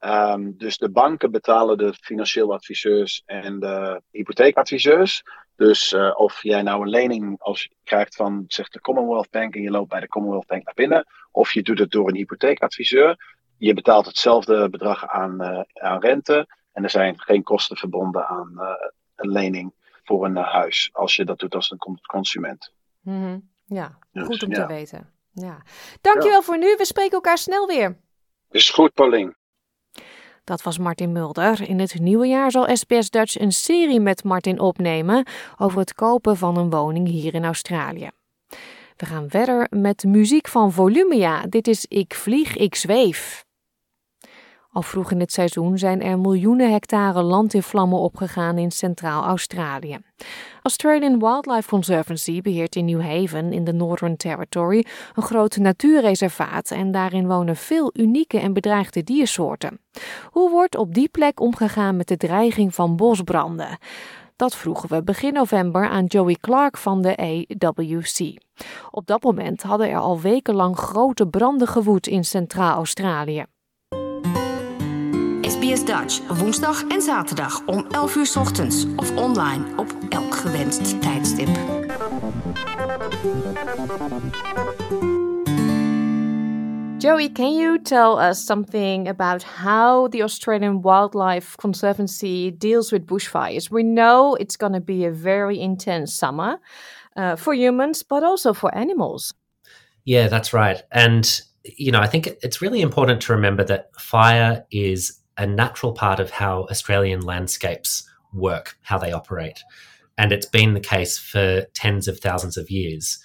K: um, dus de banken betalen de financieel adviseurs en de hypotheekadviseurs. Dus uh, of jij nou een lening als je krijgt van zegt de Commonwealth Bank en je loopt bij de Commonwealth Bank naar binnen, of je doet het door een hypotheekadviseur. Je betaalt hetzelfde bedrag aan, uh, aan rente en er zijn geen kosten verbonden aan uh, een lening voor een huis als je dat doet als een consument.
A: Mm -hmm. Ja, dus, goed om ja. te weten. Ja. Dankjewel ja. voor nu. We spreken elkaar snel weer.
K: Is goed, Paulien.
A: Dat was Martin Mulder. In het nieuwe jaar zal SBS Dutch een serie met Martin opnemen over het kopen van een woning hier in Australië. We gaan verder met muziek van Volumia. Dit is Ik vlieg, ik zweef. Al vroeg in het seizoen zijn er miljoenen hectare land in vlammen opgegaan in Centraal-Australië. Australian Wildlife Conservancy beheert in New Haven in de Northern Territory een groot natuurreservaat en daarin wonen veel unieke en bedreigde diersoorten. Hoe wordt op die plek omgegaan met de dreiging van bosbranden? Dat vroegen we begin november aan Joey Clark van de AWC. Op dat moment hadden er al wekenlang grote branden gewoed in Centraal-Australië.
B: SBS Dutch, woensdag en zaterdag om 11 uur ochtends of online op elk gewenst tijdstip.
A: Joey, can you tell us something about how the Australian Wildlife Conservancy deals with bushfires? We know it's going to be a very intense summer uh, for humans, but also for animals.
L: Yeah, that's right. And, you know, I think it's really important to remember that fire is a natural part of how Australian landscapes work, how they operate. And it's been the case for tens of thousands of years.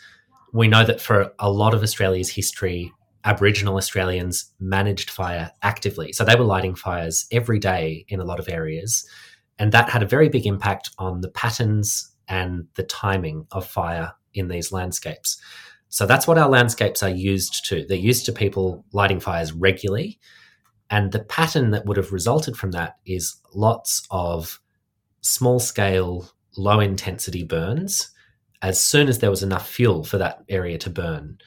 L: We know that for a lot of Australia's history, Aboriginal Australians managed fire actively. So they were lighting fires every day in a lot of areas. And that had a very big impact on the patterns and the timing of fire in these landscapes. So that's what our landscapes are used to. They're used to people lighting fires regularly and the pattern that would have resulted from that is lots of small scale, low intensity burns as soon as there was enough fuel for that area to burn.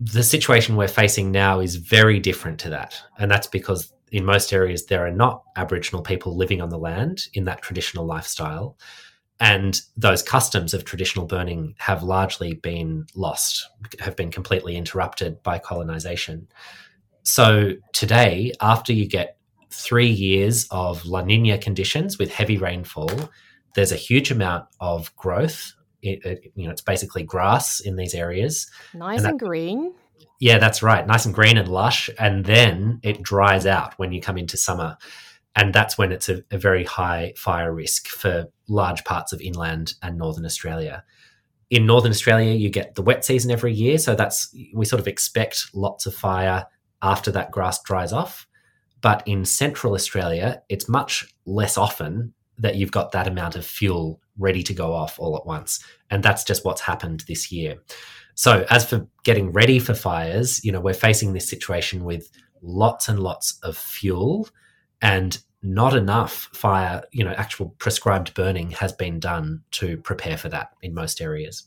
L: The situation we're facing now is very different to that. And that's because in most areas there are not Aboriginal people living on the land in that traditional lifestyle. And those customs of traditional burning have largely been lost, have been completely interrupted by colonization. So today, after you get three years of La Nina conditions with heavy rainfall, there's a huge amount of growth. It, it, you know, it's basically grass in these areas.
A: Nice and, that, and green.
L: Yeah, that's right. Nice and green and lush. And then it dries out when you come into summer. And that's when it's a, a very high fire risk for large parts of inland and northern Australia in northern Australia, you get the wet season every year. So that's we sort of expect lots of fire after that grass dries off. But in central Australia, it's much less often that you've got that amount of fuel ready to go off all at once. And that's just what's happened this year. So, as for getting ready for fires, you know, we're facing this situation with lots and lots of fuel and not enough fire, you know, actual prescribed burning has been done to prepare for that in most areas.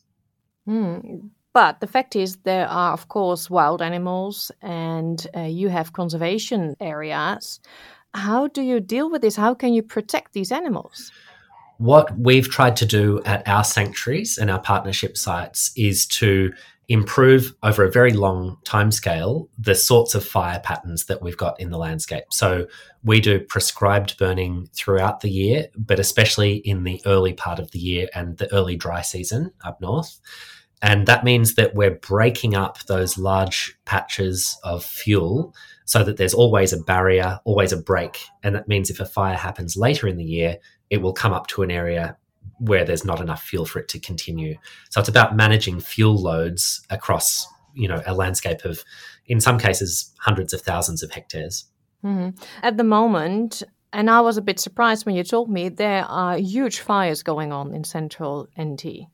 A: Mm. But the fact is, there are, of course, wild animals and uh, you have conservation areas. How do you deal with this? How can you protect these animals?
L: What we've tried to do at our sanctuaries and our partnership sites is to improve over a very long timescale the sorts of fire patterns that we've got in the landscape. So we do prescribed burning throughout the year, but especially in the early part of the year and the early dry season up north. And that means that we're breaking up those large patches of fuel so that there's always a barrier, always a break. And that means if a fire happens later in the year, it will come up to an area where there's not enough fuel for it to continue. So it's about managing fuel loads across, you know, a landscape of, in some cases, hundreds of thousands of hectares.
A: Mm-hmm. At the moment, and I was a bit surprised when you told me there are huge fires going on in central NT.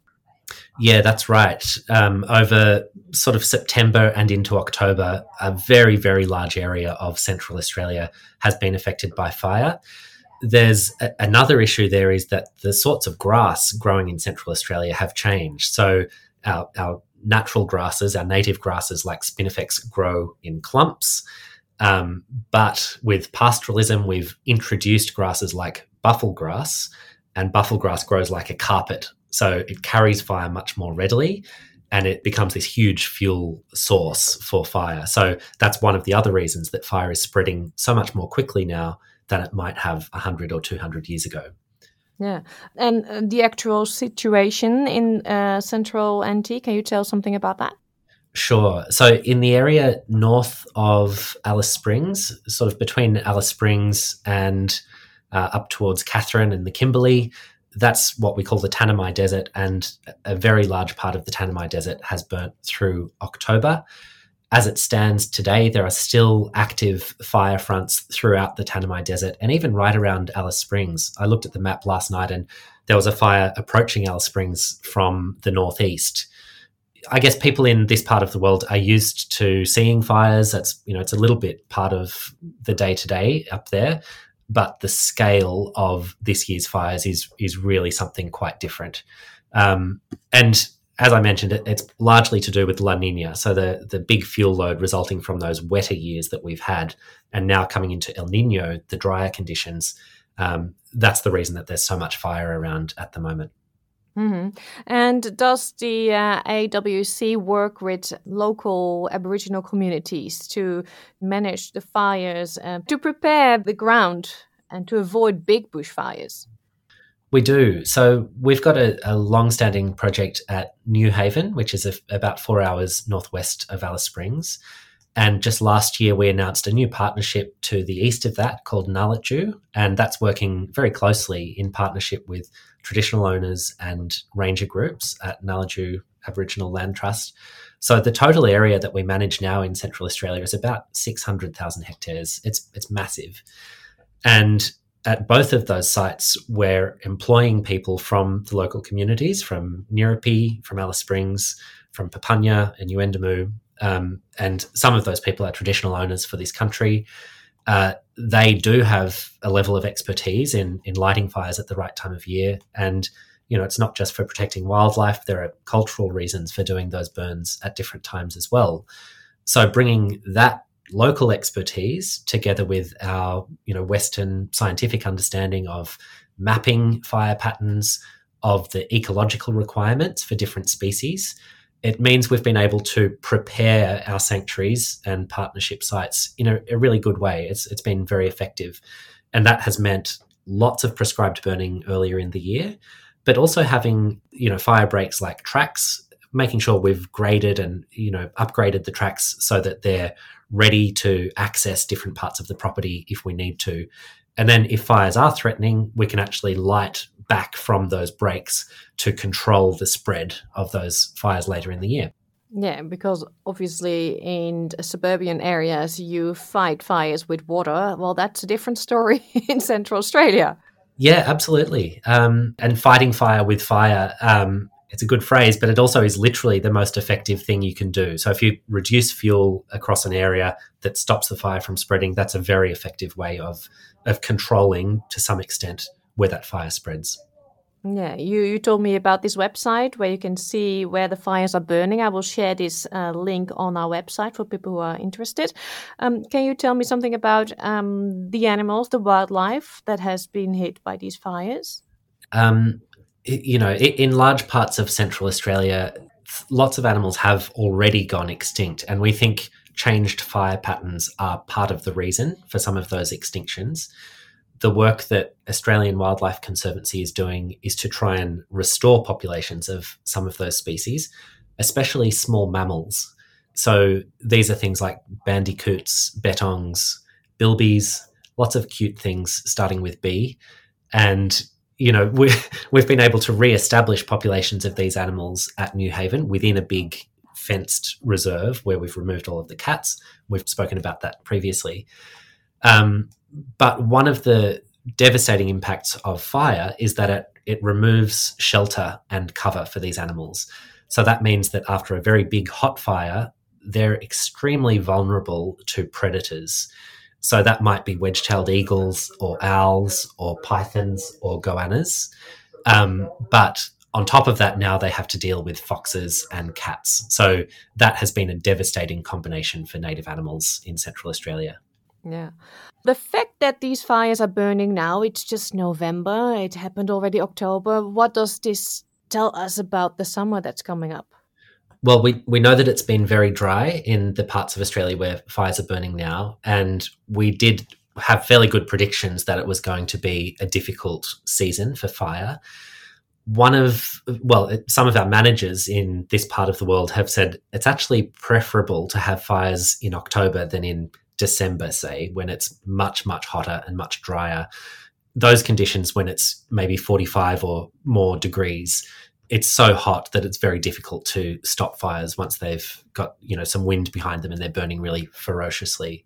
L: Yeah, that's right. Um, over sort of September and into October, a very, very large area of central Australia has been affected by fire there's a, another issue there is that the sorts of grass growing in Central Australia have changed. So our, our natural grasses, our native grasses like spinifex, grow in clumps. Um, but with pastoralism, we've introduced grasses like buffel grass, and buffel grass grows like a carpet. So it carries fire much more readily and it becomes this huge fuel source for fire. So that's one of the other reasons that fire is spreading so much more quickly now than it might have 100 or 200 years ago.
A: Yeah. And uh, the actual situation in uh, central NT, can you tell something about that?
L: Sure. So, in the area north of Alice Springs, sort of between Alice Springs and uh, up towards Katherine and the Kimberley, that's what we call the Tanami Desert, and a very large part of the Tanami Desert has burnt through October as it stands today, there are still active fire fronts throughout the Tanami Desert and even right around Alice Springs. I looked at the map last night and there was a fire approaching Alice Springs from the northeast. I guess people in this part of the world are used to seeing fires. That's, you know, it's a little bit part of the day to day up there. But the scale of this year's fires is is really something quite different. Um, and as I mentioned, it, it's largely to do with La Nina. So the the big fuel load resulting from those wetter years that we've had, and now coming into El Nino, the drier conditions. Um, that's the reason that there's so much fire around at the moment.
A: Mm-hmm. And does the uh, AWC work with local Aboriginal communities to manage the fires, uh, to prepare the ground, and to avoid big bushfires?
L: We do. So we've got a, a long-standing project at New Haven, which is a, about four hours northwest of Alice Springs. And just last year, we announced a new partnership to the east of that called Ngallatju, and that's working very closely in partnership with traditional owners and ranger groups at Ngallatju Aboriginal Land Trust. So the total area that we manage now in Central Australia is about 600,000 hectares. It's it's massive. And at both of those sites, we're employing people from the local communities, from Nirapi, from Alice Springs, from Papunya and Yuendumu. Um, and some of those people are traditional owners for this country. Uh, they do have a level of expertise in, in lighting fires at the right time of year. And, you know, it's not just for protecting wildlife, there are cultural reasons for doing those burns at different times as well. So bringing that local expertise together with our you know western scientific understanding of mapping fire patterns of the ecological requirements for different species it means we've been able to prepare our sanctuaries and partnership sites in a, a really good way it's, it's been very effective and that has meant lots of prescribed burning earlier in the year but also having you know fire breaks like tracks making sure we've graded and you know upgraded the tracks so that they're ready to access different parts of the property if we need to. And then if fires are threatening, we can actually light back from those breaks to control the spread of those fires later in the year.
A: Yeah, because obviously in suburban areas you fight fires with water. Well, that's a different story in Central Australia.
L: Yeah, absolutely. Um, and fighting fire with fire um, it's a good phrase, but it also is literally the most effective thing you can do. So if you reduce fuel across an area that stops the fire from spreading, that's a very effective way of of controlling to some extent where that fire spreads.
A: Yeah, you, you told me about this website where you can see where the fires are burning. I will share this uh, link on our website for people who are interested. Um, can you tell me something about um, the animals, the wildlife that has been hit by these fires?
L: Um, you know, in large parts of Central Australia, lots of animals have already gone extinct, and we think changed fire patterns are part of the reason for some of those extinctions. The work that Australian Wildlife Conservancy is doing is to try and restore populations of some of those species, especially small mammals. So these are things like bandicoots, betongs, bilbies, lots of cute things starting with B. And you know, we, we've been able to re-establish populations of these animals at New Haven within a big fenced reserve where we've removed all of the cats. We've spoken about that previously. Um, but one of the devastating impacts of fire is that it, it removes shelter and cover for these animals. So that means that after a very big hot fire, they're extremely vulnerable to predators. So that might be wedge-tailed eagles or owls or pythons or goannas. Um, but on top of that, now they have to deal with foxes and cats. So that has been a devastating combination for native animals in Central Australia.
A: Yeah. The fact that these fires are burning now, it's just November, it happened already October. What does this tell us about the summer that's coming up?
L: Well, we, we know that it's been very dry in the parts of Australia where fires are burning now. And we did have fairly good predictions that it was going to be a difficult season for fire. One of, well, some of our managers in this part of the world have said it's actually preferable to have fires in October than in December, say, when it's much, much hotter and much drier. Those conditions, when it's maybe 45 or more degrees, it's so hot that it's very difficult to stop fires once they've got you know some wind behind them and they're burning really ferociously.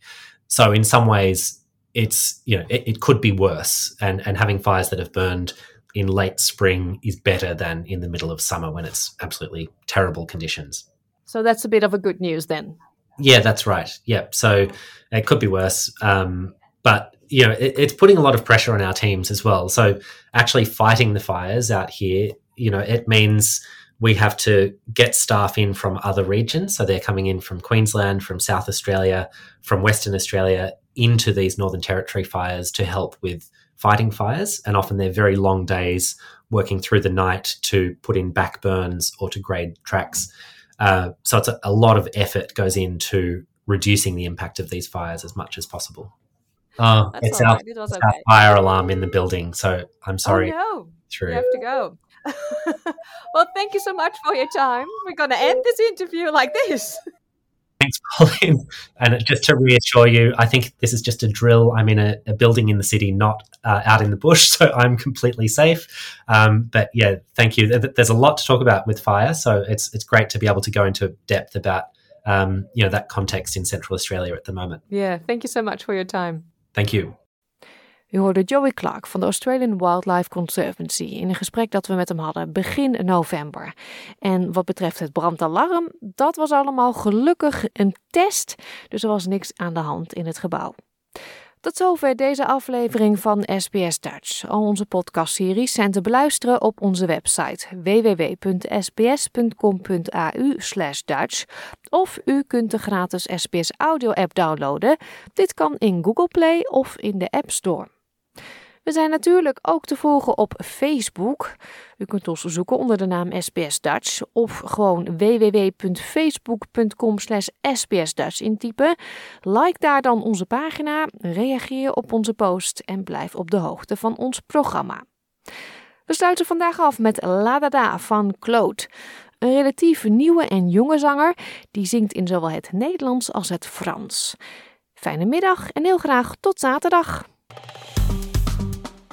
L: So in some ways, it's you know it, it could be worse, and and having fires that have burned in late spring is better than in the middle of summer when it's absolutely terrible conditions.
A: So that's a bit of a good news then.
L: Yeah, that's right. Yeah, so it could be worse, um, but you know it, it's putting a lot of pressure on our teams as well. So actually fighting the fires out here you know, it means we have to get staff in from other regions. So they're coming in from Queensland, from South Australia, from Western Australia into these Northern Territory fires to help with fighting fires. And often they're very long days working through the night to put in back burns or to grade tracks. Uh, so it's a, a, lot of effort goes into reducing the impact of these fires as much as possible. Uh, it's, our, right. it it's okay. our, fire alarm in the building. So I'm sorry.
A: Oh, no. True. You have to go. well, thank you so much for your time. We're going to end this interview like this.
L: Thanks, Pauline. And just to reassure you, I think this is just a drill. I'm in a, a building in the city, not uh, out in the bush, so I'm completely safe. Um, but yeah, thank you. There's a lot to talk about with fire, so it's it's great to be able to go into depth about um, you know that context in Central Australia at the moment.
A: Yeah, thank you so much for your time.
L: Thank you.
A: U hoorde Joey Clark van de Australian Wildlife Conservancy in een gesprek dat we met hem hadden begin november. En wat betreft het brandalarm, dat was allemaal gelukkig een test, dus er was niks aan de hand in het gebouw. Tot zover deze aflevering van SBS Dutch. Al onze podcastseries zijn te beluisteren op onze website www.sbs.com.au/dutch of u kunt de gratis SBS audio app downloaden. Dit kan in Google Play of in de App Store. We zijn natuurlijk ook te volgen op Facebook. U kunt ons zoeken onder de naam SBS Dutch of gewoon www.facebook.com slash intypen. Like daar dan onze pagina, reageer op onze post en blijf op de hoogte van ons programma. We sluiten vandaag af met La Dada van Claude. Een relatief nieuwe en jonge zanger die zingt in zowel het Nederlands als het Frans. Fijne middag en heel graag tot zaterdag.